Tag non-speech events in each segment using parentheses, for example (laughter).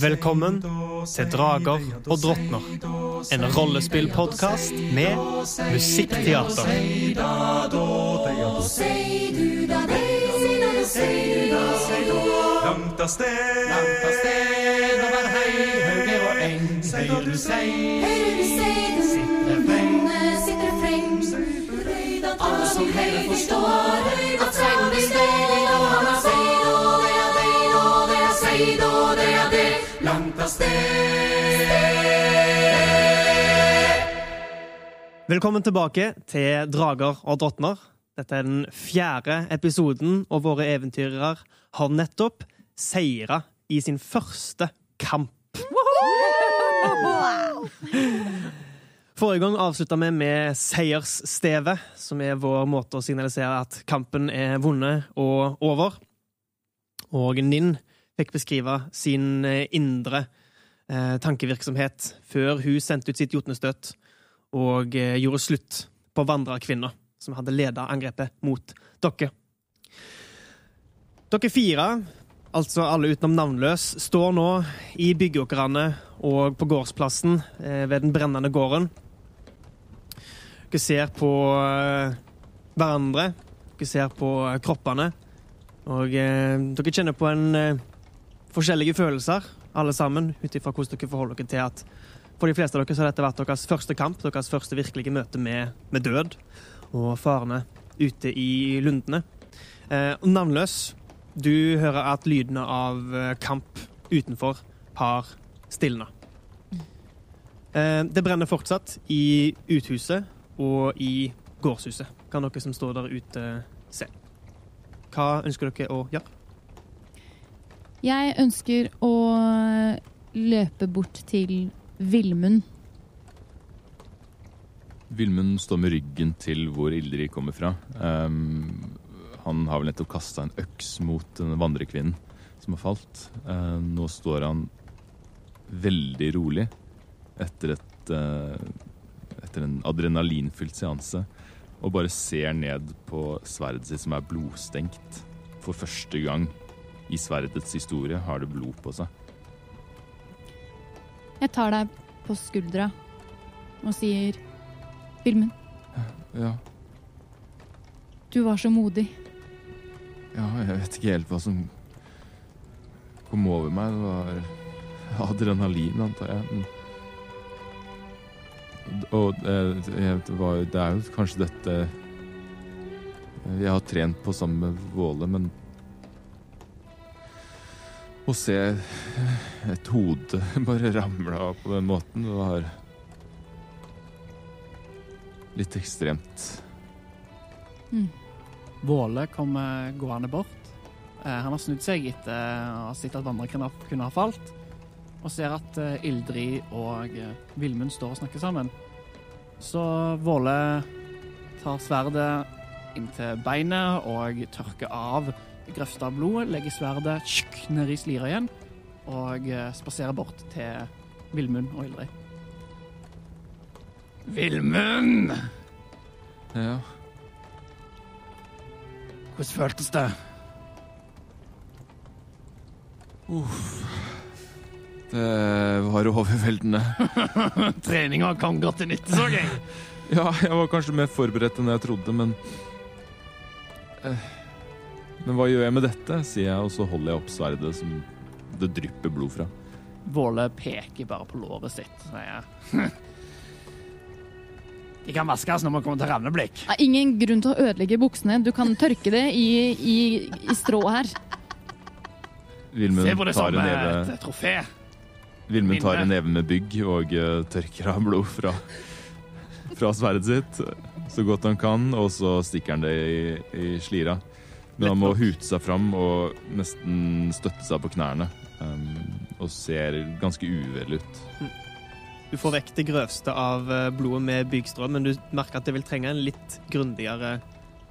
Velkommen til Drager og drottner. En rollespillpodkast med musikkteater. Langt av sted, langt av sted over hei, hauger og eng. Høyre du sei, høyre du sei, sitter freng, sitter freng. Alle som hører forstår at seiden blir stedig, av sted. Velkommen tilbake til Drager og drottner. Dette er den fjerde episoden, og våre eventyrere har nettopp seira i sin første kamp. Forrige gang avslutta vi med seiersstevet, som er vår måte å signalisere at kampen er vunnet og over. Og Ninn fikk beskrive sin eh, indre eh, tankevirksomhet før hun sendte ut sitt jotnestøt og eh, gjorde slutt på vandrerkvinna som hadde leda angrepet mot dere. Dere fire, altså alle utenom navnløs, står nå i byggeåkrene og på gårdsplassen eh, ved den brennende gården. Dere ser på eh, hverandre, dere ser på eh, kroppene, og dere kjenner på en forskjellige følelser, alle sammen, ut ifra hvordan dere forholder dere til at for de fleste av dere så har dette vært deres første kamp, deres første virkelige møte med, med død og farene ute i lundene. Eh, navnløs, du hører at lydene av eh, kamp utenfor har stilna. Eh, det brenner fortsatt i uthuset og i gårdshuset. Kan dere som står der ute, se. Hva ønsker dere å gjøre? Jeg ønsker å løpe bort til Villmund. Villmund står med ryggen til hvor Ildrid kommer fra. Um, han har vel nettopp kasta en øks mot denne vandrekvinnen som har falt. Uh, nå står han veldig rolig etter, et, uh, etter en adrenalinfylt seanse og bare ser ned på sverdet sitt som er blodstengt. For første gang i sverdets historie har det blod på seg. Jeg tar deg på skuldra og sier Filmen. Ja, du var så modig. ja, jeg vet ikke helt hva som kom over meg. Det var adrenalin, antar jeg. Og det, var, det er jo kanskje dette Jeg har trent på sammen med Våle, men Å se et hode bare ramle av på den måten, det var litt ekstremt. Våle kommer gående bort. Eh, han har snudd seg etter å ha sett at vandreknapp kunne ha falt, og ser at eh, Ildrid og eh, Vilmund står og snakker sammen. Så Våle tar sverdet inntil beinet og tørker av grøfta av blodet, legger sverdet tjukk, ned i slira igjen og eh, spaserer bort til Villmund og Ildrid. Villmund! Ja, Hvordan føltes det? det var overveldende. (laughs) Treninga kom godt til nytte, så jeg. (laughs) Ja, jeg var kanskje mer forberedt enn jeg trodde, men eh, Men hva gjør jeg med dette? sier jeg, og så holder jeg opp sverdet som det drypper blod fra. Våle peker bare på låret sitt, sier jeg. (laughs) De kan vaskes når man kommer til ravneblikk. Er ingen grunn til å ødelegge buksene. Du kan tørke det i, i, i strå her. Vilmund Se på det tar som et trofé. Vilmund tar en neve med bygg og uh, tørker av blod fra, fra sverdet sitt så godt han kan, og så stikker han det i, i slira. Men han må hute seg fram og nesten støtte seg på knærne. um, og ser ganske uvel ut. Du får vekk det grøvste av eh, blodet med byggstrøm, men du merker at det vil trenge en litt grundigere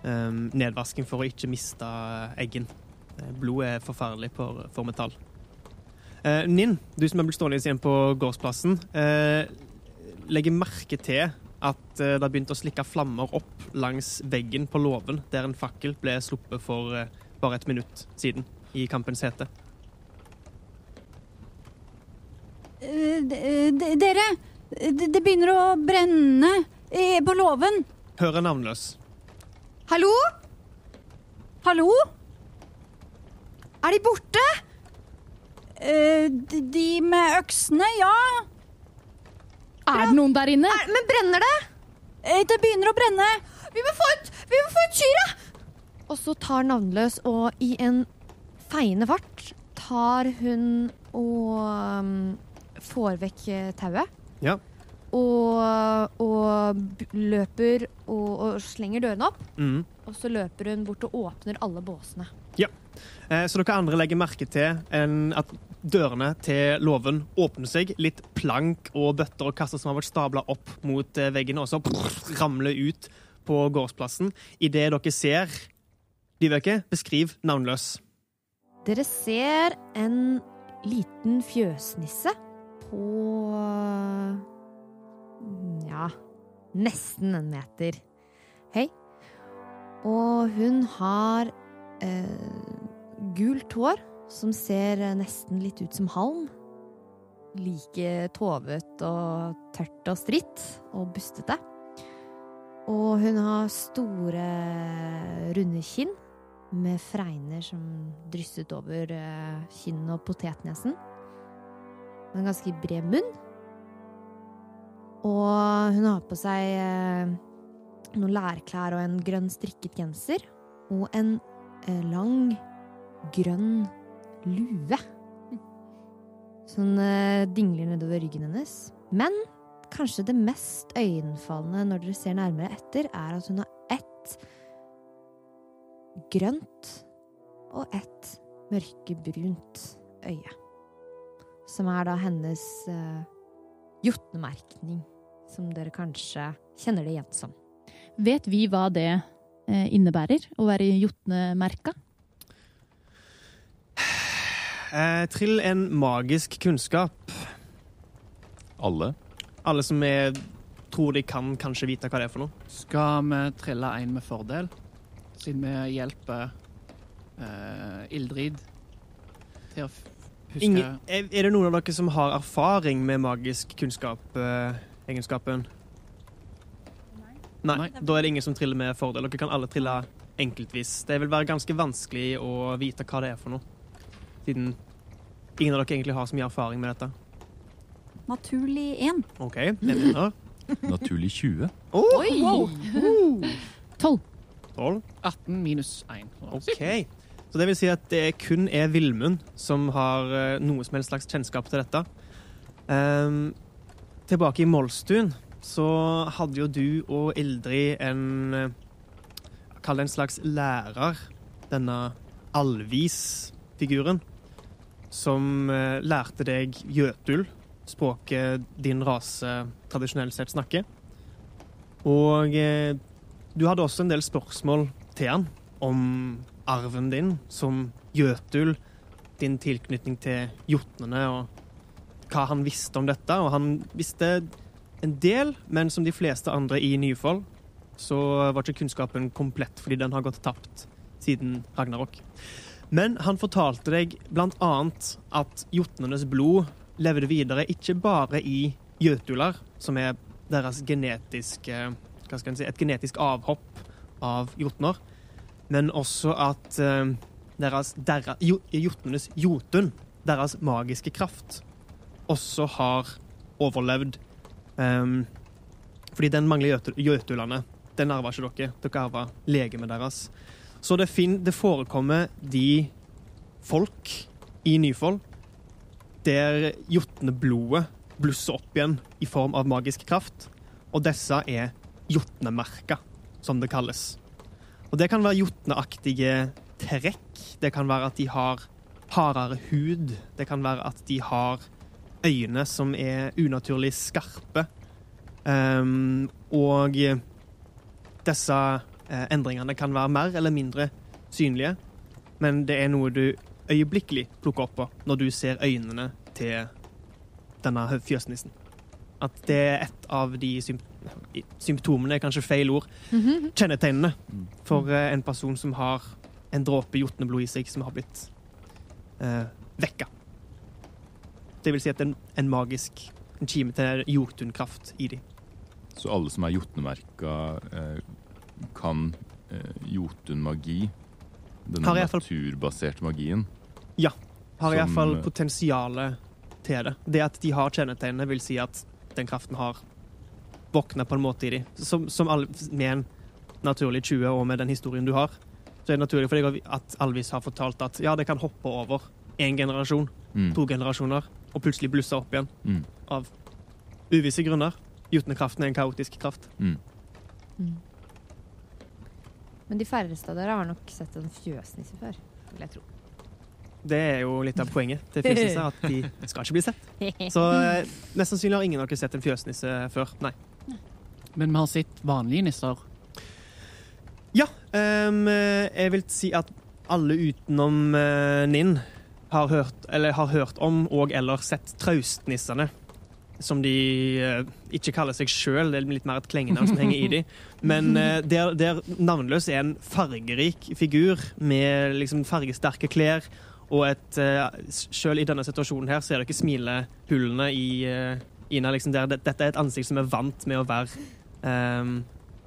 um, nedvasking for å ikke miste eggen. Blodet Blod er forferdelig for, for metall. Uh, Ninn, du som er blitt stående igjen på gårdsplassen, uh, legger merke til at eh, det har begynt å slikke flammer opp langs veggen på låven, der en fakkel ble sluppet for eh, bare et minutt siden, i kampens hete. Eh, Dere, det begynner å brenne på låven. Hører navnløs. Hallo? Hallo? Er de borte? De med øksene, ja. Er det noen der inne? men brenner det? Eh, det begynner å brenne. Vi må få ut, vi må få ut kyra! Og så tar navnløs og i en feiende fart tar hun og um, får vekk eh, tauet. Ja. Og, og løper og, og slenger dørene opp. Mm. Og så løper hun bort og åpner alle båsene. Eh, Så dere andre legger merke til en, at dørene til låven åpner seg. Litt plank og bøtter og kasser som har vært stabla opp mot veggene, og så ramler ut på gårdsplassen. Idet dere ser Vibeke, beskriv navnløs. Dere ser en liten fjøsnisse på mm, Ja, nesten en meter høy. Og hun har eh, gult hår som ser eh, nesten litt ut som halm. Like tovet og tørt og stritt og bustete. Og hun har store, runde kinn med fregner som drysset over eh, kinn og potetnesen. Og en ganske bred munn. Og hun har på seg eh, noen lærklær og en grønn strikket genser. Og en lang, grønn lue. Sånn uh, dingler nedover ryggen hennes. Men kanskje det mest øyenfallende når dere ser nærmere etter, er at hun har ett grønt og ett mørkebrunt øye. Som er da hennes uh, jotnemerkning, som dere kanskje kjenner det igjen som. Vet vi hva det eh, innebærer, å være jotnemerka? Eh, trill en magisk kunnskap. Alle. Alle som er, tror de kan kanskje vite hva det er for noe. Skal vi trille en med fordel, siden vi hjelper eh, Ildrid til å huske Ingen, er, er det noen av dere som har erfaring med magisk kunnskap-egenskapen? Nei. Nei. Da er det ingen som triller med fordel. Dere kan alle trille enkeltvis. Det vil være ganske vanskelig å vite hva det er for noe, siden ingen av dere egentlig har så mye erfaring med dette. Naturlig 1. OK, den vinner. (laughs) Naturlig 20. Oh, (laughs) Tolv. 12. 18 minus 1. OK. Så det vil si at det kun er Villmund som har eh, noe som helst slags kjennskap til dette. Um, tilbake i Molstuen så hadde jo du og Ildrid en eh, Kall det en slags lærer. Denne Alvis-figuren. Som eh, lærte deg jøtul, språket din rase tradisjonelt sett snakker. Og eh, du hadde også en del spørsmål til han om arven din som jøtul, din tilknytning til jotnene og hva han visste om dette. Og han visste en del, men som de fleste andre i Nyfold, så var ikke kunnskapen komplett fordi den har gått tapt siden Ragnarok. Men han fortalte deg annet at jotnenes blod levde videre ikke bare i jøtuler, som er deres genetiske hva skal en si, et genetisk avhopp av jotner, men også at eh, deres, deres, jotnenes jotun, deres magiske kraft, også har overlevd. Um, fordi den mangler jøtulene. Den arva ikke dere. Dere arva legemet deres. Så det, det forekommer de folk i Nyfold der jotneblodet blusser opp igjen i form av magisk kraft, og disse er jotnemerka, som det kalles. Og det kan være jotneaktige trekk. Det kan være at de har hardere hud. Det kan være at de har øyne som er unaturlig skarpe. um, og disse endringene kan være mer eller mindre synlige, men det er noe du øyeblikkelig plukker opp på når du ser øynene til denne fjøsnissen. At det er et av de sym symptomene, kanskje feil ord, kjennetegnene for eh, en person som har en dråpe jotneblod i seg, som har blitt eh, vekka. Det vil si at det er en magisk en kime til jotunkraft i dem. Så alle som er jotnemerka, eh, kan eh, jotunmagi, denne Har naturbaserte magien. Har Som, iallfall eh, potensialet til det. Det at de har kjennetegnene, vil si at den kraften har våkna på en måte i de. Som, som alle, med en naturlig 20 og med den historien du har, så er det naturlig for deg at Alvis har fortalt at ja, det kan hoppe over én generasjon, Mm. to generasjoner, og plutselig blusse opp igjen Mm. av uvisse grunner. Jotnekraften er en kaotisk kraft. Mm. Men de færreste av dere har nok sett en fjøsnisse før, vil jeg tro. Det er jo litt av poenget til fjøsnisser, at de skal ikke bli sett. Så eh, mest sannsynlig har ingen av dere sett en fjøsnisse før. Nei. Men vi har sett vanlige nisser. Ja, Um, jeg vil si at alle utenom uh, Ninn har hørt, eller har hørt om og eller sett traustnissene. Som de eh, ikke kaller seg sjøl, det er litt mer et klengenavn som henger i dem. Men (laughs) eh, der, der Navnløs er en fargerik figur med liksom fargesterke klær. Og et, uh, selv i denne situasjonen her ser dere smilehullene i uh, Ina. Liksom der. Dette er et ansikt som er vant med å være ehm,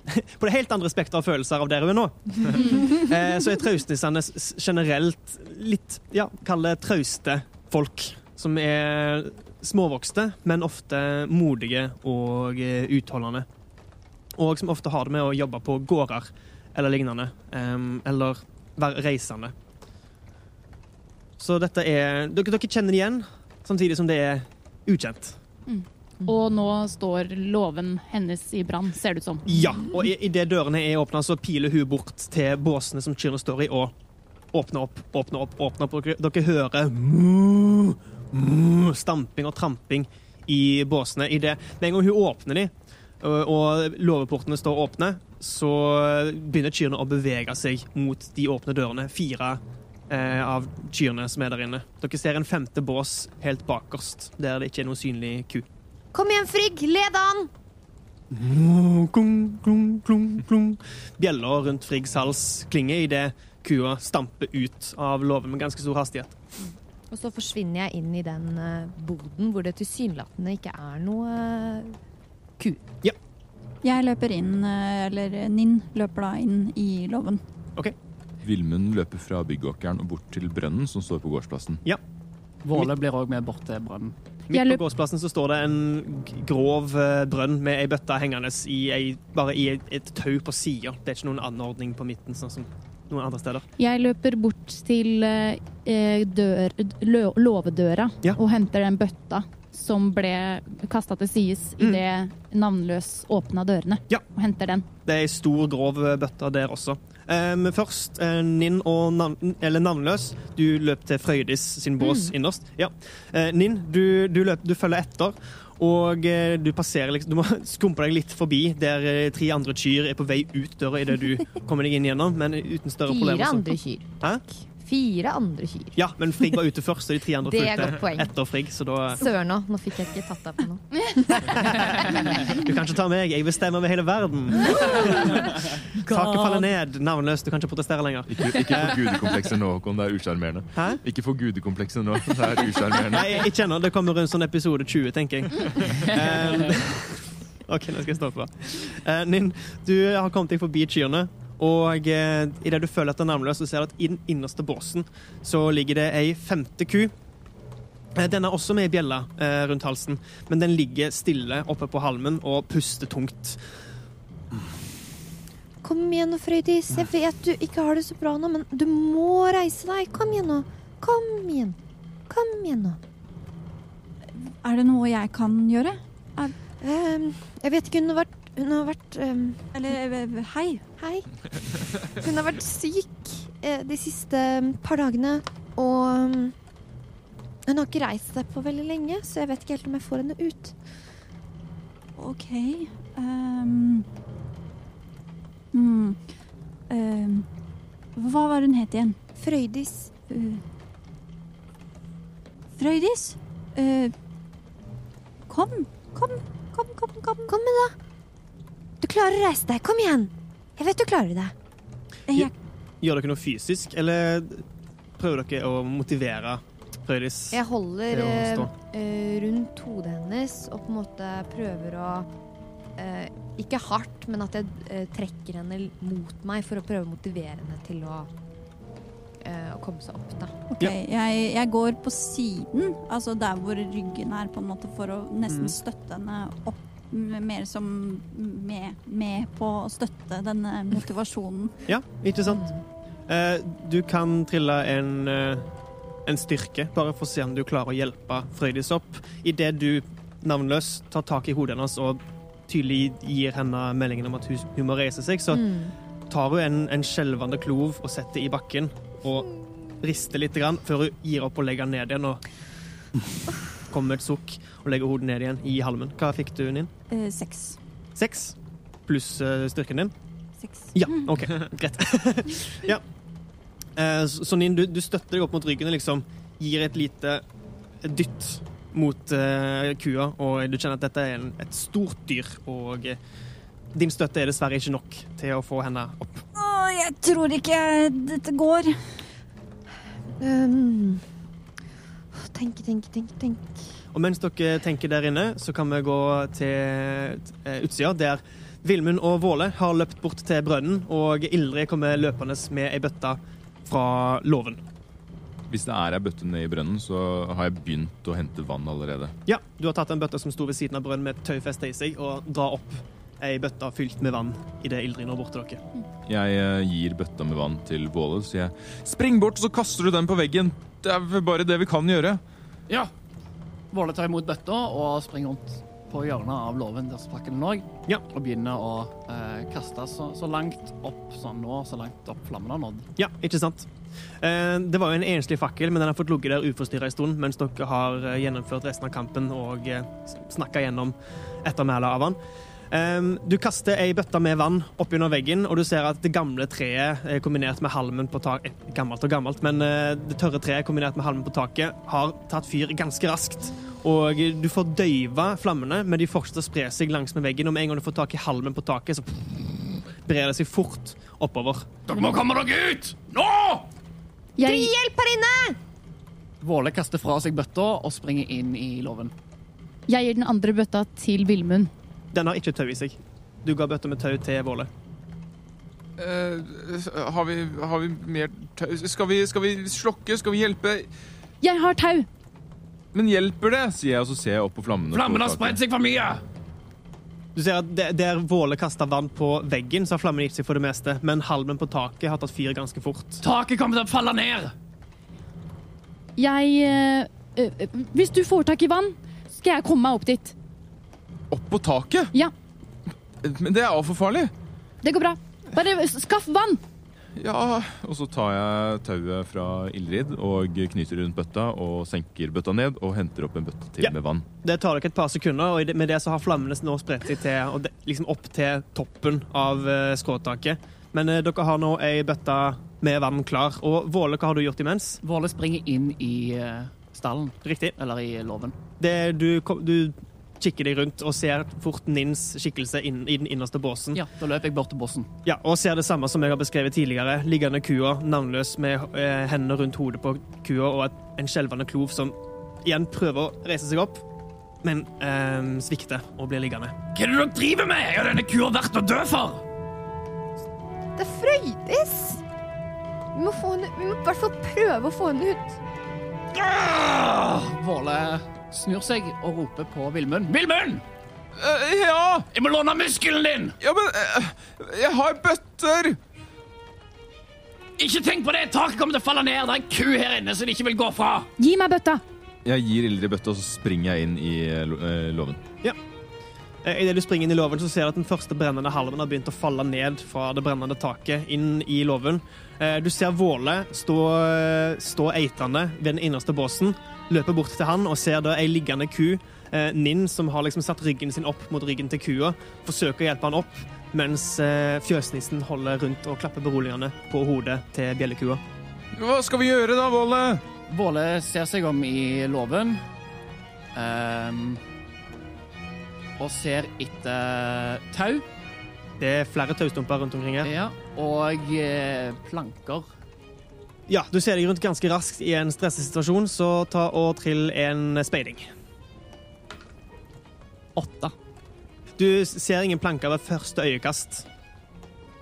(laughs) på det helt andre spekteret av følelser av der hun er nå. (laughs) eh, så er traustnissene generelt litt, ja, kall det trauste folk. Som er småvokste, men ofte modige og eh, utholdende. Og som ofte har det med å jobbe på gårder eller lignende. eller være reisende. Så dette er Dere, dere kjenner det igjen, samtidig som det er ukjent. Og nå står låven hennes i brann, ser det ut som. Ja, og i- idet dørene er åpna, så piler hun bort til båsene som kyrne står i, og åpner opp, åpner opp, åpner opp. Dere, dere hører mu, stamping og tramping i båsene. I det, med en gang hun åpner de, og, og låveportene står åpne, så begynner kyrne å bevege seg mot de åpne dørene. Fire eh, av kyrne som er der inne. Dere ser en femte bås helt bakerst, der det ikke er noen synlig ku. Kom igjen, Frigg! Led an! Klung, klung, klung, klung. Bjeller rundt Friggs hals klinger idet kua stamper ut av låven med ganske stor hastighet. Og så forsvinner jeg inn i den eh, boden hvor det tilsynelatende ikke er noe ku. Ja. Jeg løper inn, eh, eller Ninn løper da inn i låven. Vilmund løper fra byggåkeren og bort til brønnen som står på gårdsplassen. Ja. Våle blir òg med bort til brønnen. Midt på gårdsplassen så står det en grov eh, brønn med ei bøtte hengende i ei, bare i et, et tau på sida. Det er ikke noen anordning på midten, sånn som noen andre steder. Jeg løper bort til eh, dør, låvedøra Ja. og henter den bøtta som ble kasta til sides Mm. idet navnløs åpna dørene. Ja. Og henter den. Det er ei stor, grov bøtte der også. Eh, Men først, eh, Ninn og navn, eller Navnløs, du løp til Frøydis sin bås innerst. Ja. Ninn, du, du, løp, du følger etter, og eh, du passerer liksom Du må (laughs) skumpe deg litt forbi der eh, tre andre kyr er på vei ut døra idet du (laughs) kommer deg inn gjennom, men uten større problemer. Fire andre kyr. Hæ? Fire andre kyr. Ja, men Frigg var ute først, og de tre andre fulgte etter Frigg, så da Søren òg, nå fikk jeg ikke tatt deg på noe. Du kan ikke ta meg, jeg bestemmer over hele verden. (laughs) Taket faller ned, navnløs, du kan ikke protestere lenger. Ikke, ikke få gudekomplekset nå, Håkon. Det er usjarmerende. Ikke få gudekomplekset nå. Det er usjarmerende. Nei, ikke ennå. Det kommer rundt sånn episode 20, tenker jeg. Um, (laughs) (laughs) OK, nå skal jeg stoppe. Uh, Ninn, du har kommet deg forbi kyrne. Og eh, idet du føler etter nærmere, så ser du at i den innerste båsen så ligger det ei femte ku. Eh, Den er også med i bjella eh, rundt halsen, men den ligger stille oppe på halmen og puster tungt. Kom igjen nå, Frøydis. Jeg vet du ikke har det så bra nå, men du må reise deg. Kom igjen nå. Kom igjen. Kom igjen nå. Er det noe jeg kan gjøre? Ehm, jeg vet ikke, hun har vært Hun har vært um... Eller eh, hei. Hei. Hun har vært syk eh, de siste par dagene, og ehm, Hun har ikke reist seg på veldig lenge, så jeg vet ikke helt om jeg får henne ut. OK. um. Mm. Um. hva var hun het igjen? Frøydis. Uh, Frøydis? Uh, kom, kom, kom, kom, kom. Kom med, da. Du klarer å reise deg. Kom igjen. Jeg vet du klarer det. Jeg, Gjør dere noe fysisk, eller prøver dere å motivere Frøydis? Jeg holder eh, eh, rundt hodet hennes og på en måte prøver å eh, Ikke hardt, men at jeg trekker henne mot meg for å prøve å motivere henne til å, eh, å komme seg opp, da. ok, jeg, jeg går på siden, altså der hvor ryggen er, på en måte, for å nesten Mm. støtte henne opp. Mer som med, med på å støtte denne motivasjonen. Ja, ikke sant? Eh, du kan trille en, eh, en styrke, bare for å se om du klarer å hjelpe Frøydis opp. Idet du, navnløs, tar tak i hodet hennes og tydelig gir henne meldingen om at hun, hun må reise seg, så Mm. tar hun en, en skjelvende klov og setter i bakken og rister litt grann, før hun gir opp og legger den ned igjen og (laughs) kommer med et sukk og legger hodet ned igjen i halmen. Hva fikk du Ninn? Eh, seks. Seks? Pluss eh, styrken din? Seks. Ja, OK. (laughs) Greit. (laughs) ja. Eh, så- så Nin, du, du støtter deg opp mot ryggen og liksom gir et lite dytt mot eh, kua, og du kjenner at dette er en, et stort dyr, og eh, din støtte er dessverre ikke nok til å få henne opp. Å, jeg tror ikke dette går. Um, tenke, tenke, tenke, tenke. Og mens dere tenker der inne, så kan vi gå til eh, utsida, der Vilmund og Våle har løpt bort til brønnen, og Ildrid kommer løpende med ei bøtte fra låven. Hvis det er ei bøtte ned i brønnen, så har jeg begynt å hente vann allerede. Ja, du har tatt en bøtte som sto ved siden av brønnen med et tøyfeste i seg, og drar opp ei bøtte fylt med vann idet Ildrid når bort til dere. Jeg eh, gir bøtta med vann til Våle, så jeg Spring bort, så kaster du den på veggen! Det er vel bare det vi kan gjøre. Ja. Våle tar imot bøtta og springer rundt på hjørnet av låven der pakken lå. Ja. Og begynner å eh, kaste så, så langt opp som nå, så langt opp flammen har nådd. Ja, ikke sant? Eh, Det var jo en enslig fakkel, men den har fått ligget der uforstyrra en stund mens dere har eh, gjennomført resten av kampen og snakka gjennom ettermælet av han. Eh, Du kaster ei bøtte med vann oppunder veggen, og du ser at det gamle treet eh, kombinert med halmen på taket Gammelt og gammelt, men eh, det tørre treet kombinert med halmen på taket har tatt fyr ganske raskt. Og du får døyva flammene, men de fortsetter å spre seg langs med veggen. Og med en gang du får tak i halmen på taket, så brer det seg fort oppover. Dere må komme dere ut! Nå! Jeg, Hjelp her inne! Våle kaster fra seg bøtta og springer inn i låven. jeg gir den andre bøtta til Vilmund. Den har ikke tau i seg. Du ga bøtta med tau til Våle. Uh, har, vi, har vi mer tau? Skal vi, skal vi slokke? Skal vi hjelpe? Jeg har tau! Men hjelper det? sier jeg, og så ser jeg opp på flammene. Flammene Flammen har spredt seg for mye! Du ser at der- Våle kasta vann på veggen, så har flammen gitt seg for det meste. Men halmen på taket har tatt fyr ganske fort. Taket kommer til å falle ned! Jeg eh, eh, Hvis du får tak i vann, skal jeg komme meg opp dit. Opp på taket? Ja. Men det er altfor farlig. Det går bra. Bare skaff vann! Ja, og så tar jeg tauet fra Ildrid og knyter rundt bøtta og senker bøtta ned og henter opp en bøtte til Ja. med vann. Det tar dere et par sekunder, og med det så har flammene nå spredt seg til, og det, liksom opp til toppen av eh, skråtaket. Men eh, dere har nå ei bøtte med vann klar. Og Våle, hva har du gjort imens? Våle springer inn i eh, stallen, Riktig. eller i låven. Det, du, du kikker deg rundt og ser fort Nins skikkelse inn, i den innerste båsen. Ja, da løper jeg bort til båsen. Ja, og ser det samme som jeg har beskrevet tidligere. Liggende kua, navnløs med eh, hendene rundt hodet på kua og et, en skjelvende klov som igjen prøver å reise seg opp, men eh, svikter og blir liggende. Hva er det dere driver med? Er denne kua verdt å dø for? Det er Frøydis! Vi må, få henne, vi må i hvert fall prøve å få henne ut. Ah! Våle snur seg og roper på Vilmund. Vilmund! Uh, ja! Jeg må låne muskelen din! Ja, men uh, Jeg har bøtter! Ikke tenk på det! Taket kommer til å falle ned. Det er en ku her inne som de ikke vil gå fra. Gi meg bøtta! Jeg gir Ildrid bøtta, og så springer jeg inn i eh, låven. Ja. Idet du springer inn i låven, så ser du at den første brennende halmen har begynt å falle ned fra det brennende taket inn i låven. Du ser Våle stå, stå eitende ved den innerste båsen, løper bort til han og ser da ei liggende ku, eh, Ninn, som har liksom satt ryggen sin opp mot ryggen til kua, forsøker å hjelpe han opp, mens eh, fjøsnissen holder rundt og klapper beroligende på hodet til bjellekua. Hva skal vi gjøre da, Våle? Våle ser seg om i låven Um, og ser etter tau Det er flere taustumper rundt omkring her. ja, og eh, planker. Ja, du ser deg rundt ganske raskt i en stressesituasjon, så ta og trill en speiding. Åtte. Du ser ingen planker ved første øyekast.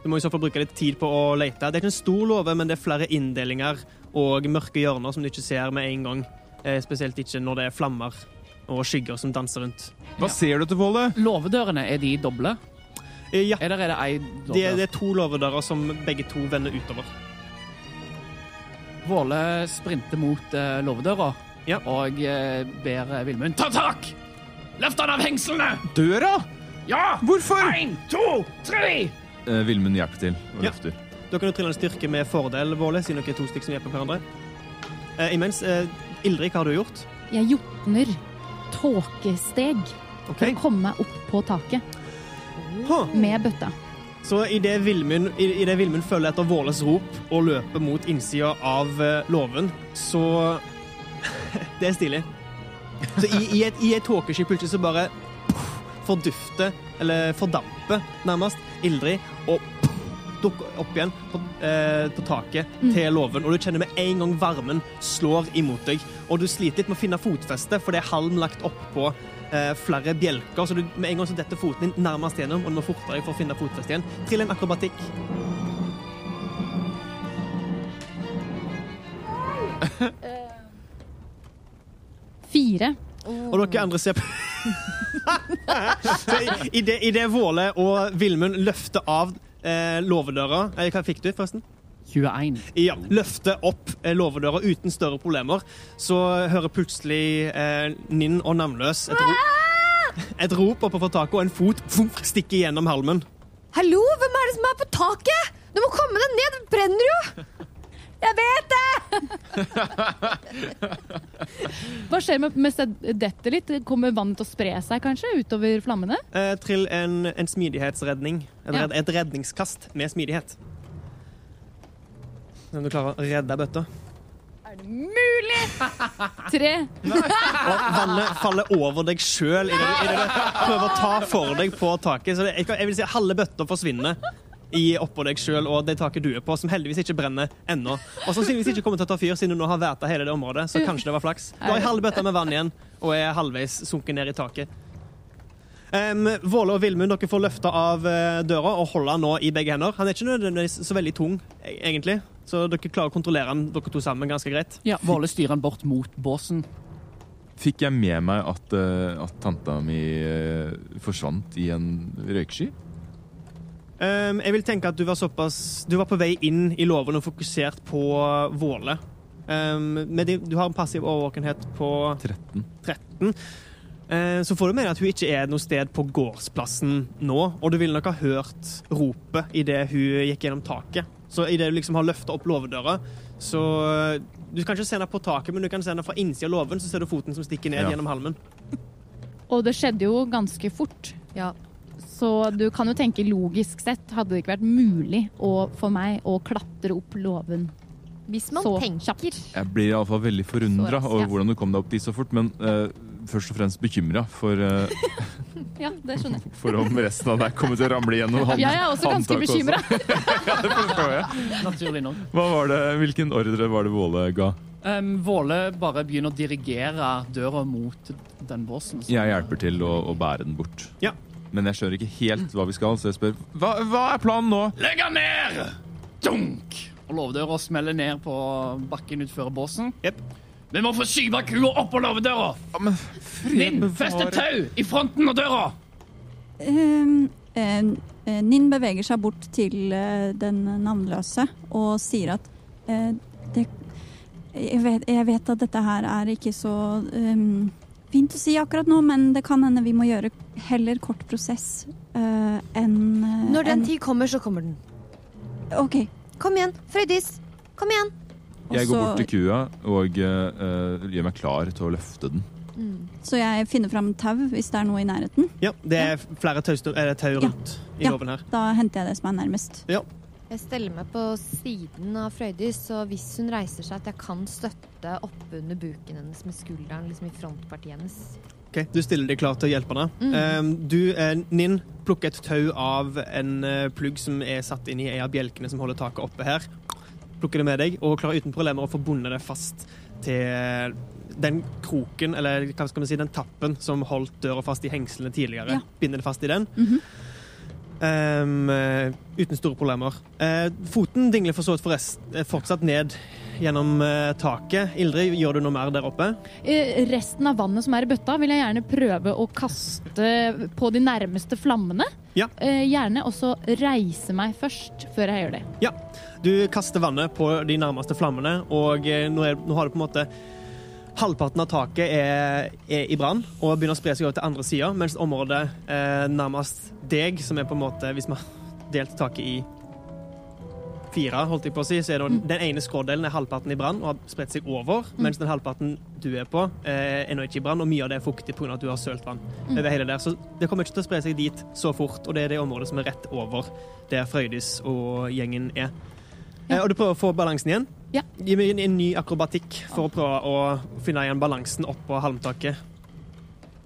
Du må i så fall bruke litt tid på å lete. Det er ikke en stor låve, men det er flere inndelinger og mørke hjørner som du ikke ser med en gang. Eh, spesielt ikke når det er flammer og skygger som danser rundt. Hva ser du til, Våle? Låvedørene, er de doble? Eh, ja, Eller er det ei det er, det er to låvedører som begge to vender utover. Våle sprinter mot uh, låvedøra Ja. og uh, ber eh, Vilmund ta tak! Løft han av hengslene! Døra? Ja! Hvorfor? Én, to, tre! Uh, Vilmund hjelper til og Ja. løfter. Da kan du trille en styrke med fordel, Våle, siden dere er to stykker som hjelper hverandre. Uh, imens, uh, Ildrik, hva har du gjort? Jeg jotner tåkesteg okay. for å komme meg opp på taket Huh. med bøtta. Så idet Vilmund, i- det Vilmund følger etter Våles rop og løper mot innsida av eh, låven, så (laughs) Det er stilig. Så i, i et, i et tåkesky plutselig så bare puff, fordufter, eller fordamper nærmest, Ildrid, og puff, dukker opp igjen på, eh, på taket til låven. Og du kjenner med en gang varmen slår imot deg. Og du sliter litt med å finne fotfeste, for det er halm lagt opp på eh, flere bjelker. Så du, med en gang så detter foten din nærmest gjennom, og du må fortere deg for å finne fotfeste igjen. Trill en akrobatikk. (laughs) Fire. Og dere andre ser på (laughs) Så i- i det, i Våle og Vilmund løfter av eh, låvedøra eh, Hva fikk du, forresten? 21. Ja, løfter opp eh, låvedøra uten større problemer, så hører plutselig eh, Ninn og Navnløs et, ro et rop oppe fra taket, og en fot fumf, stikker gjennom halmen. Hallo, hvem er det som er på taket? Du må komme deg ned, det brenner jo! Jeg vet det! (laughs) Hva skjer med, mens det detter litt? Kommer vannet til å spre seg kanskje utover flammene? Eh, trill en, en smidighetsredning. Et, Ja. et redningskast med smidighet. Se om du klarer å redde bøtta. Er det mulig? Tre. (laughs) Og vannet faller over deg sjøl idet du, prøver å ta for deg på taket. Så det, jeg, jeg vil si halve bøtta forsvinner i oppå deg sjøl og det taket du er på, som heldigvis ikke brenner ennå. Og sannsynligvis ikke kommer til å ta fyr, siden du nå har vært hele det området. Så kanskje det var flaks. Du har ei halv bøtte med vann igjen og er halvveis sunket ned i taket. Um, Våle og Vilmund, dere får løfta av eh, døra og holde han nå i begge hender. Han er ikke nødvendigvis så veldig tung, e- egentlig, så dere klarer å kontrollere han dere to sammen ganske greit. Ja, Våle styrer han bort mot båsen. Fikk jeg med meg at, eh, at tanta mi eh, forsvant i en røyksky? Um, jeg vil tenke at du var såpass Du var på vei inn i låven og fokusert på Våle. Um, med din- du har en passiv overvåkenhet på 13. 13. Eh, så får du med deg at hun ikke er noe sted på gårdsplassen nå, og du ville nok ha hørt ropet idet hun gikk gjennom taket. Så idet du liksom har løfta opp låvedøra, så Du kan ikke se henne på taket, men du kan se henne fra innsida av låven, så ser du foten som stikker ned Ja. gjennom halmen. Og det skjedde jo ganske fort. Ja. Så du kan jo tenke logisk sett hadde det ikke vært mulig å, for meg å klatre opp låven Hvis man så tenker. kjapt. Jeg blir iallfall veldig forundra ja. over hvordan du kom deg opp dit så fort, men uh, først og fremst bekymra for, uh, (laughs) Ja, det skjønner jeg. for om resten av deg kommer til å ramle gjennom Ja, Jeg er også ganske håndtaket bekymra. (laughs) ja, det forstår jeg. Naturlig nok. Hva var det, hvilken ordre var det Våle ga? Um, Våle bare begynner å dirigere døra mot den båsen. Jeg hjelper til å, å bære den bort. Ja. Men jeg skjønner ikke helt hva vi skal, så jeg spør hva, hva er planen nå? Legg han ned! Dunk! Og låvedøra smeller ned på bakken utfor båsen. Jep. Vi må få skyve kua opp på låvedøra! Ja, men Ninn, fest et tau i fronten av døra! Um, eh, Ninn beveger seg bort til eh, den navnløse og sier at uh, det, jeg, vet, jeg vet at dette her er ikke så um, fint å si akkurat nå, men det kan hende vi må gjøre heller kort prosess uh, enn uh, Når den en... tid kommer, så kommer den. OK. Kom igjen, Frøydis. Kom igjen. Jeg går bort til kua og eh, eh, gjør meg klar til å løfte den. Mm. Så jeg finner fram tau hvis det er noe i nærheten. Ja, det er flere tau, rundt ja. i Ja. her. Da henter jeg det som er nærmest. Jeg steller meg på siden av Frøydis, så hvis hun reiser seg, at jeg kan støtte oppunder buken hennes med skulderen, liksom i frontpartiet hennes. Ok, Du stiller deg klar til å hjelpe henne. Mm. Eh, du, eh, Ninn, plukker et tau av en eh, plugg som er satt inn i en av bjelkene som holder taket oppe her. Plukker det med deg og klarer uten problemer å få bundet det fast til den kroken, eller hva skal man si, den tappen som holdt døra fast i hengslene tidligere. Ja. Binder det fast i den. Mhm. Ehm, eh, uten store problemer. Uh, foten dingler for så vidt eh, fortsatt ned gjennom uh, taket. Ildrid, gjør du noe mer der oppe? Uh, Resten av vannet som er i bøtta, vil jeg gjerne prøve å kaste på de nærmeste flammene. Ja. Gjerne også reise meg først, før jeg gjør det. Du kaster vannet på de nærmeste flammene, og nå, er, nå har du på en måte Halvparten av taket er, er i brann og begynner å spre seg over til andre sida, mens området eh, nærmest deg, som er på en måte Hvis vi har delt taket i fire, holdt jeg på å si, så er det, den ene skrådelen er halvparten i brann og har spredt seg over, mens den halvparten du er på, eh, er nå ikke i brann, og mye av det er fuktig pga. at du har sølt vann over hele der. Så det kommer ikke til å spre seg dit så fort, og det er det området som er rett over der Frøydis og gjengen er. Eh, og du prøver å få balansen igjen. Ja. Gi meg en, en ny akrobatikk for å prøve å finne igjen balansen oppå halmtaket.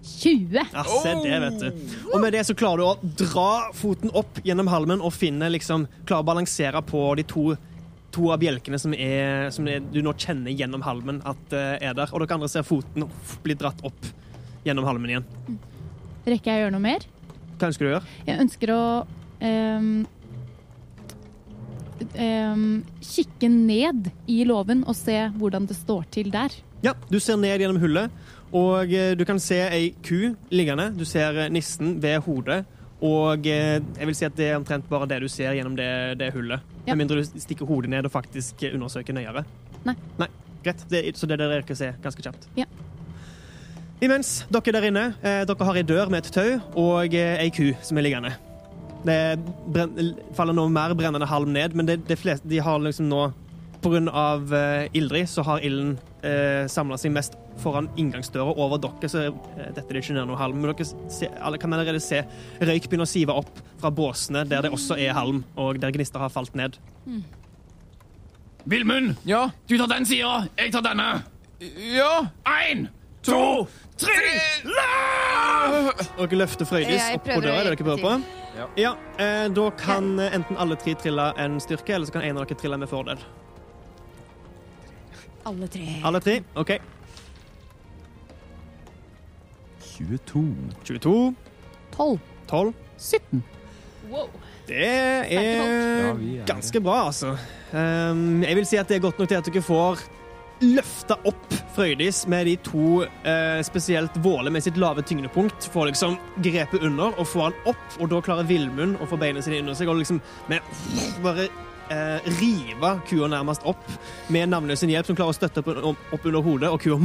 20! Ja, se det, vet du. Og med det så klarer du å dra foten opp gjennom halmen og finne liksom Klarer å balansere på de to, to av bjelkene som, er, som er, du nå kjenner gjennom halmen at uh, er der. Og dere andre ser foten bli dratt opp gjennom halmen igjen. Rekker jeg å gjøre noe mer? Hva ønsker du å gjøre? Jeg ønsker å ehm, ehm, kikke ned i låven og se hvordan det står til der. Ja, du ser ned gjennom hullet, og eh, du kan se ei ku liggende. Du ser eh, nissen ved hodet, og eh, jeg vil si at det er omtrent bare det du ser gjennom det, det hullet. Ja. Med mindre du stikker hodet ned og faktisk eh, undersøker nøyere. Nei. Nei, greit. Det, så det er det dere kan se ganske kjapt. Ja. Imens dere der inne, eh, dere har ei dør med et tau og eh, ei ku som er liggende. Det brenn, faller nå mer brennende halm ned, men det, det fleste, de har liksom nå På grunn av eh, Ildrid så har ilden uh, samla seg mest foran inngangsdøra over dere, så uh, dette er ikke ned noe halm. Men dere se, alle kan allerede se røyk begynne å sive opp fra båsene der det også er halm, og der gnister har falt ned. Vilmund, Ja. du tar den sida, jeg tar denne. Ja. Én, to, tre, løp! dere løfter Frøydis opp på døra. Er det dere prøver på? Ja. Ja, eh, Da kan eh, enten alle tre trille en styrke, eller så kan en av dere trille med fordel. Alle tre. Alle tre? OK. 22. 22, 12. 12 17. Det er er ganske bra, altså. Um, jeg vil si at det er godt nok til at dere får løfta opp Frøydis med de to eh, spesielt Våle med sitt lave tyngdepunkt. Får liksom grepet under og får han opp, og da klarer Villmund å få beina sine under seg og liksom med bare eh, rive kua nærmest opp med navnløs hjelp, som klarer å støtte opp, opp under hodet, og kua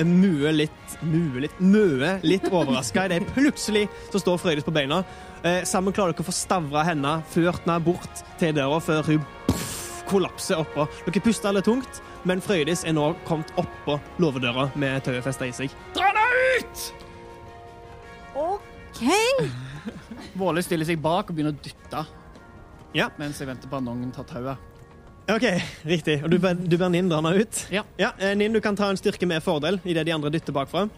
mue litt Mue litt Møe litt overraska idet plutselig så står Frøydis på beina. Eh, sammen klarer dere å få stavra henne, ført henne bort til døra før hun kollapser oppå. Dere puster alle tungt, men Frøydis er nå kommet oppå låvedøra med tauet festa i seg. Dra deg ut! OK! (laughs) Våle stiller seg bak og begynner å dytte. Ja. Mens jeg venter på at noen tar tauet. OK, riktig. Og du ber, du ber Ninn dra henne ut? Ja. ja. Ninn, du kan ta en styrke med fordel idet de andre dytter bakfra.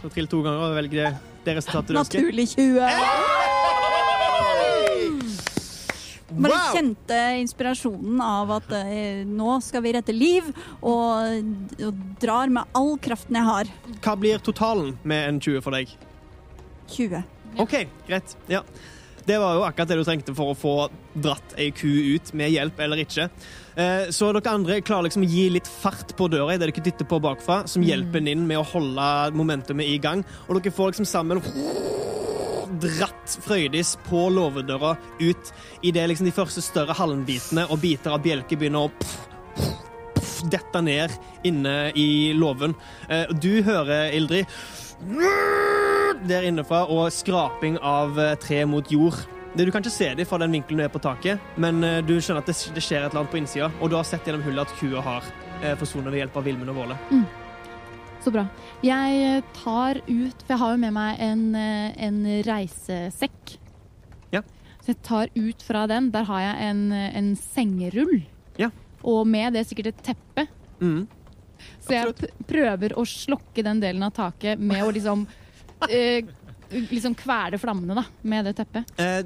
Så trill to ganger og velg det, det resultatet du ønsker. Naturlig 20. Bare Wow! kjente inspirasjonen av at eh, nå skal vi rette liv, og, og drar med all kraften jeg har. Hva blir totalen med en 20 for deg? 20. OK, greit. Ja. Det var jo akkurat det du trengte for å få dratt ei ku ut, med hjelp eller ikke. Eh, Så dere andre klarer liksom å gi litt fart på døra idet dere dytter på bakfra, som hjelper inn med å holde momentumet i gang. Og dere får liksom sammen dratt Frøydis på låvedøra ut idet liksom de første større halmbitene og biter av bjelke begynner å pff, pff, pff, dette ned inne i låven. Eh, Du hører, Ildrid, der innenfra, og skraping av eh, tre mot jord. Du kan ikke se dem fra den vinkelen du er på taket, men eh, du skjønner at det, skjer et eller annet på innsida, og du har sett gjennom hullet at kua har forsvunnet ved hjelp av Vilmund og Våle. Så bra. Jeg eh, tar ut For jeg har jo med meg en, eh, en reisesekk. Ja. Så jeg tar ut fra den. Der har jeg en, eh, en sengerull. Ja. Og med det sikkert et teppe. Mm. Så jeg prøver å slokke den delen av taket med å liksom eh, Liksom kvele flammene, da, med det teppet. Eh,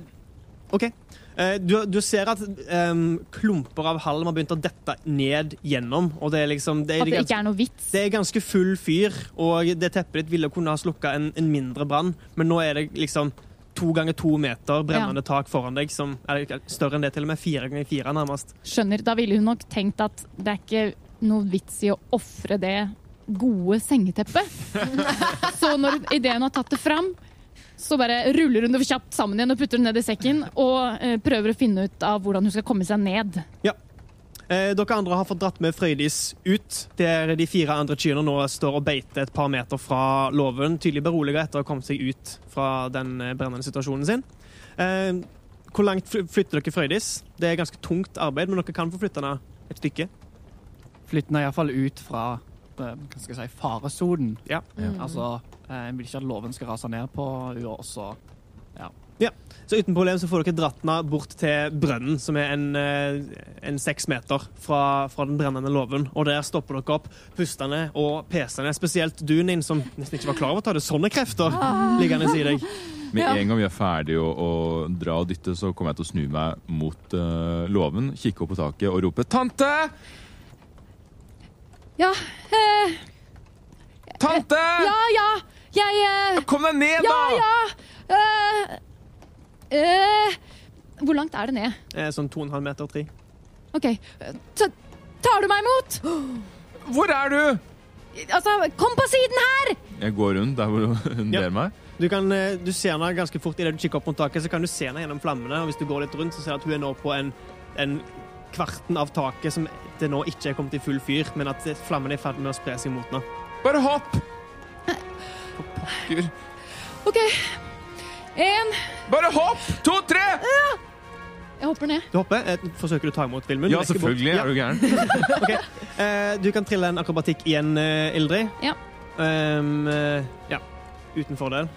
OK. Eh, du, du ser at um, klumper av halm har begynt å dette ned gjennom, og det er liksom det er, At det ikke er noe vits. det er ganske full fyr, og det teppet ditt ville kunne ha slukka en, en mindre brann, men nå er det liksom to ganger to meter brennende tak foran deg, som er større enn det, til og med fire ganger fire, nærmest. Skjønner. Da ville hun nok tenkt at det er ikke noe vits i å ofre det gode sengeteppet. (laughs) Så når ideen har tatt det fram, så bare ruller hun det kjapt sammen igjen og putter det ned i sekken og eh, prøver å finne ut av hvordan hun skal komme seg ned. Eh, dere andre har fått dratt med Frøydis ut, der de fire andre kyrne nå står og beiter et par meter fra låven, tydelig beroliget etter å ha kommet seg ut fra den eh, brennende situasjonen sin. Eh, hvor langt flytter dere Frøydis? Det er ganske tungt arbeid, men dere kan få flytta den et stykke. Flytten er iallfall ut fra hva skal jeg si, faresonen. Ja. Altså, en vil ikke at låven skal rase ned på henne også. Så uten problem så får dere dratt henne bort til brønnen, som er en, eh, seks meter fra, fra den brennende låven. Og der stopper dere opp, pustende og pesende. Spesielt du, Nin, som nesten ikke var klar over at du hadde sånne krefter liggende i deg. Med en gang vi er ferdig å, å dra og dytte, så kommer jeg til å snu meg mot uh, låven, kikke opp på taket og rope 'Tante! Ja, eh, Tante! ja, ja! Jeg eh, Kom deg ned, da! ja! eh, eh, hvor langt er det ned? Eh, Sånn to og en halv meter, tre. OK. Ta, tar du meg imot? Hvor er du? Altså, kom på siden her! Jeg går rundt der hvor hun Ja. ber meg. Du, kan, eh, du ser henne ganske fort idet du kikker opp mot taket, så kan du se henne gjennom flammene. Og hvis du går litt rundt, så ser du at hun er nå på en, en kvarten av taket som det nå ikke er kommet i full fyr, men at flammene er i ferd med å spre seg mot nå. Bare hopp! For pokker. OK. En Bare hopp! To, tre! Jeg hopper ned. Du hopper. Eh, forsøker du å ta imot Vilmund? Ja, selvfølgelig. Er du gæren? (laughs) Eh, du kan trille en akrobatikk igjen, eh, Ildrid. Ja. Ehm, eh, ja. Uten fordel.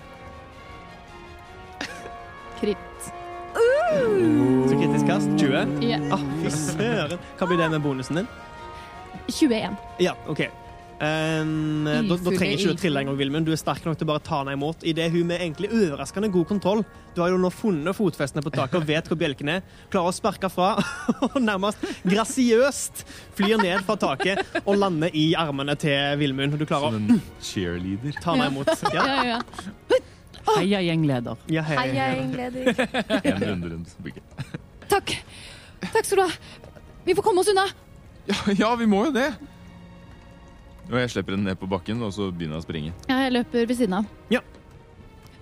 Kritt. Så kritisk kast 20. Ja. Ah, fy søren. Hva blir det med bonusen din? 21. Ja, OK. Ehm, da, da trenger ikke du å trille engang, Vilmund. Du er sterk nok til å bare ta henne imot. I det hun med egentlig overraskende god kontroll Du har jo nå funnet fotfestene på taket og vet hvor bjelken er. Klarer å sparke fra (laughs) og nærmest grasiøst flyr ned fra taket og lander i armene til Vilmund. Du klarer Som å en cheerleader. ta henne imot. Ja, ja, ja. Heia gjengleder. ja hei, Hei, hei, jeg er hei. gjengleder. (laughs) En runde rundt bygget. Takk. Takk skal du ha. Vi får komme oss unna. Ja, ja, vi må jo det! Og jeg slipper den ned på bakken, og så begynner jeg å springe. Ja, jeg løper ved siden av. Ja.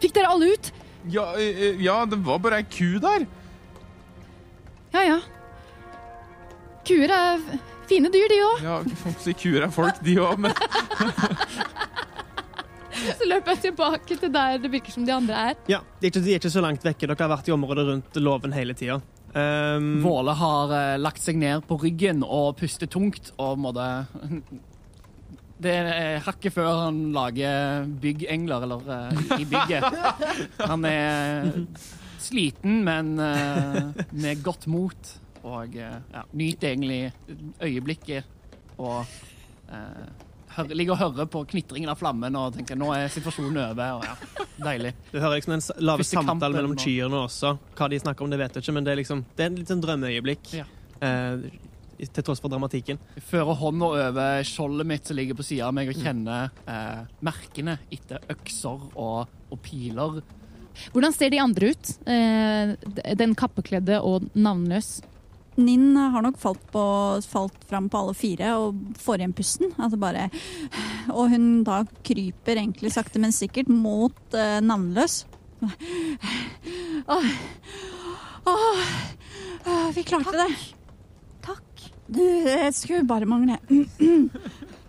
Fikk dere alle ut? Ja, eh, ja det var bare ei ku der. Ja, ja. Kuer er fine dyr, de òg. Ja, si kuer er folk, de òg, men (laughs) (laughs) Så løper jeg tilbake til der det virker som de andre er. Ja, de er, ikke, de er ikke så langt vekke. Dere har vært i området rundt låven hele tida. Um, Våle har eh, lagt seg ned på ryggen og puster tungt og måtte (laughs) Det er hakket før han lager byggengler, eller eh, i bygget. (laughs) Han er sliten, men eh, med godt mot. Og eh, ja, nyter egentlig øyeblikket og eh, hører, ligger og hører på knitringen av flammen og tenker nå er situasjonen over. Og ja, deilig. Du hører liksom en lave samtale mellom kyrne også. Hva de snakker om, det vet jeg ikke, men det er liksom Det er en litt sånn drømmeøyeblikk. Ja. Eh, til tross for dramatikken. Jeg fører hånda over skjoldet mitt som ligger på sida av meg, og kjenner eh, merkene etter økser og, og piler. Hvordan ser de andre ut? Eh, den kappekledde og navnløs. Ninn har nok falt, på, falt fram på alle fire og får igjen pusten. Altså bare Og hun da kryper egentlig sakte, men sikkert mot eh, navnløs. Åh. Åh. Vi klarte det. Takk. Du, det skulle bare mangle. (clears throat)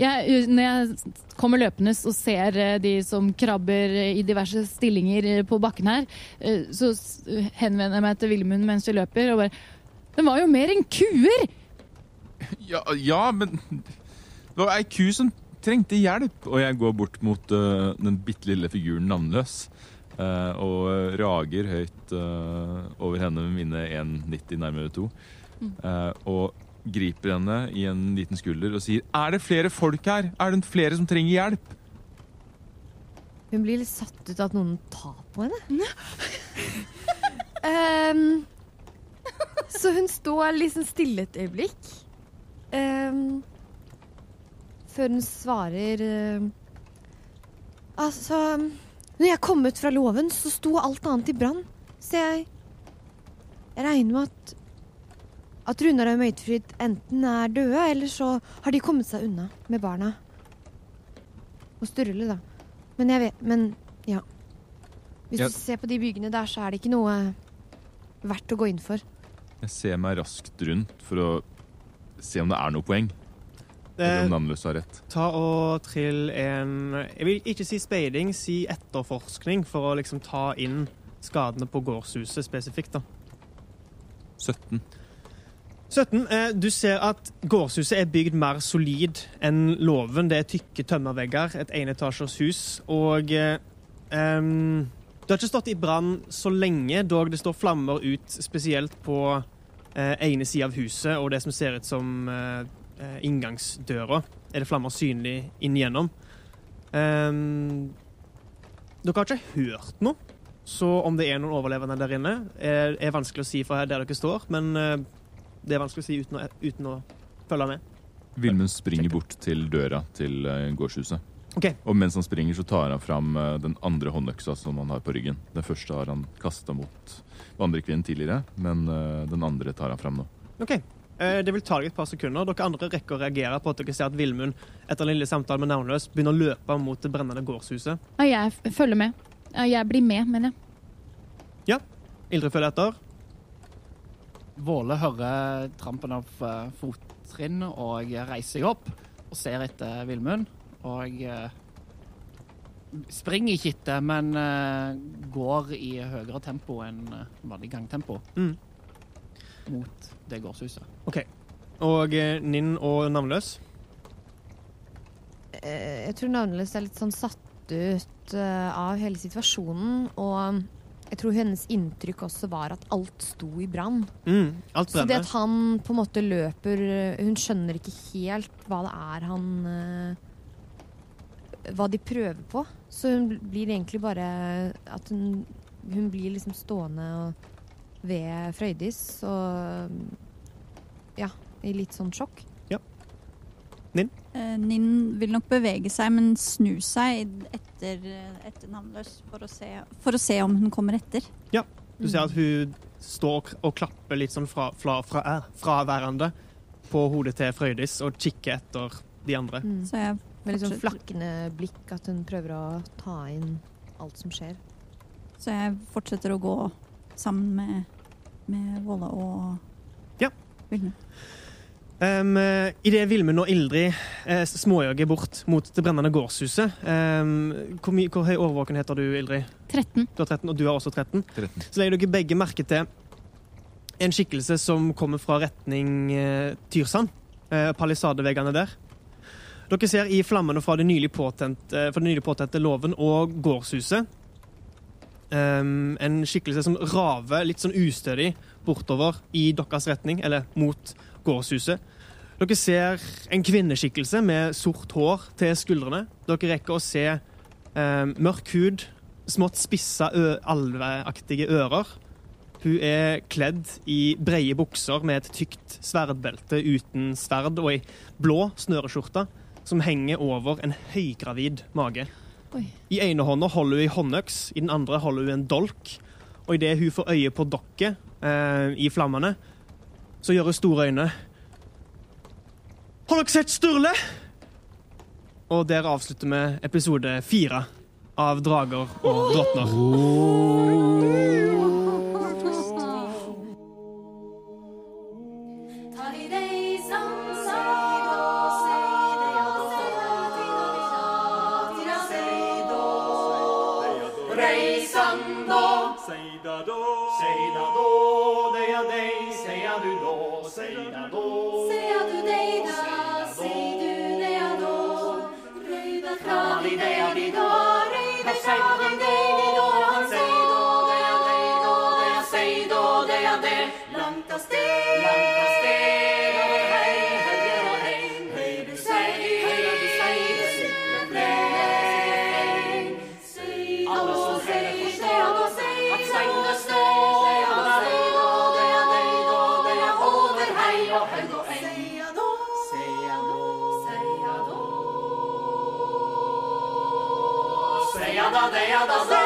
Jeg, når jeg kommer løpende og ser eh, de som krabber i diverse stillinger eh, på bakken her, eh, så henvender jeg meg til Vilmund mens vi løper og bare Den var jo mer enn kuer! (laughs) Ja, ja, men det var ei ku som trengte hjelp. Og jeg går bort mot uh, den bitte lille figuren navnløs. Uh, og eh, rager høyt uh, over henne med mine 1,90 nærmere to. Eh, og griper henne i en liten skulder og sier Er det flere folk her? Er det flere som trenger hjelp? Hun blir litt satt ut av at noen tar på henne. um, (laughs) så hun står liksom stille et øyeblikk. Um, før hun svarer ehm, Altså Når jeg kom ut fra låven, så sto alt annet i brann. Så jeg Jeg regner med at at Runar og Møytefryd enten er døde, eller så har de kommet seg unna med barna. Og Sturle, da. Men jeg vet Men ja. Hvis Ja. du ser på de byggene der, så er det ikke noe verdt å gå inn for. Jeg ser meg raskt rundt for å se om det er noe poeng. Eller Eh, om navnløse har rett. ta og trill en Jeg vil ikke si speiding, si etterforskning, for å liksom ta inn skadene på gårdshuset spesifikt. da. 17. 17. Eh, du ser at gårdshuset er bygd mer solid enn låven. Det er tykke tømmervegger, et enetasjers hus, og um, Det har ikke stått i brann så lenge, dog det står flammer ut spesielt på uh, ene sida av huset, og det som ser ut som eh, inngangsdøra, er det flammer synlig inn igjennom? Um, dere har ikke hørt noe, så om det er noen overlevende der inne, er, er vanskelig å si fra der dere står, men eh, det er vanskelig å si uten å, uten å følge med. Vilmund springer bort til døra til eh, gårdshuset. Okay. Og mens han springer, så tar han fram eh, den andre håndøksa som han har på ryggen. Den første har han kasta mot vandrekvinnen tidligere, men eh, den andre tar han fram nå. Ok. Eh, Det vil ta deg et par sekunder. Dere andre rekker å reagere på at dere ser at Vilmund etter en lille samtale med navnløs begynner å løpe mot det brennende gårdshuset. Ja, jeg følger med. Ja, jeg blir med, mener jeg. Ildrid følger etter. Våle hører trampen av eh, fottrinn og reiser seg opp og ser etter Vilmund. Og eh, springer ikke etter, men eh, går i høyere tempo enn vanlig gangtempo Mm. mot det gårdshuset. Og eh, Ninn og navnløs. Eh, Jeg tror navnløs er litt sånn satt ut av hele situasjonen, og jeg tror hennes inntrykk også var at alt sto i brann. Mm. Så det at han på en måte løper eh, Hun skjønner ikke helt hva det er han eh, Hva de prøver på. Så hun blir egentlig bare At hun, hun blir liksom stående ved Frøydis og Ja, i litt sånn sjokk. Eh, Ninn vil nok bevege seg, men snu seg etter, etter navnløs for å, se, for å se om hun kommer etter. Ja, Du ser at hun står og klapper litt sånn fra, fra, fra, fra fraværende på hodet til Frøydis og kikker etter de andre. Mm. Så jeg Med litt sånn flakkende blikk, at hun prøver å ta inn alt som skjer. Så jeg fortsetter å gå sammen med, med Våle og Ja. Vilmund. Um, Idet Vilmund og Ildrid eh, småjager bort mot det brennende gårdshuset um, hvor, my- hvor høy overvåken har du, Ildrid? 13. Du har 13, og du har også 13. 13. Så legger dere begge merke til en skikkelse som kommer fra retning eh, Tyrsand. Eh, Palisadeveggene der. Dere ser i flammene fra det nylig påtente, fra det nylig påtente låven og gårdshuset um, en skikkelse som raver litt sånn ustødig bortover i deres retning, eller mot gårdshuset. Dere ser en kvinneskikkelse med sort hår til skuldrene. Dere rekker å se eh, mørk hud, smått spissa alveaktige ører. Hun er kledd i breie bukser med et tykt sverdbelte uten sverd og ei blå snøreskjorte som henger over en høygravid mage. Oi. I ene hånda holder hun ei håndøks, i den andre holder hun en dolk. Og idet hun får øye på dere eh, i flammene, så gjør store øyne. Har dere sett Sturle? Og der avslutter vi episode fire av Drager og drottner. Ta seia da.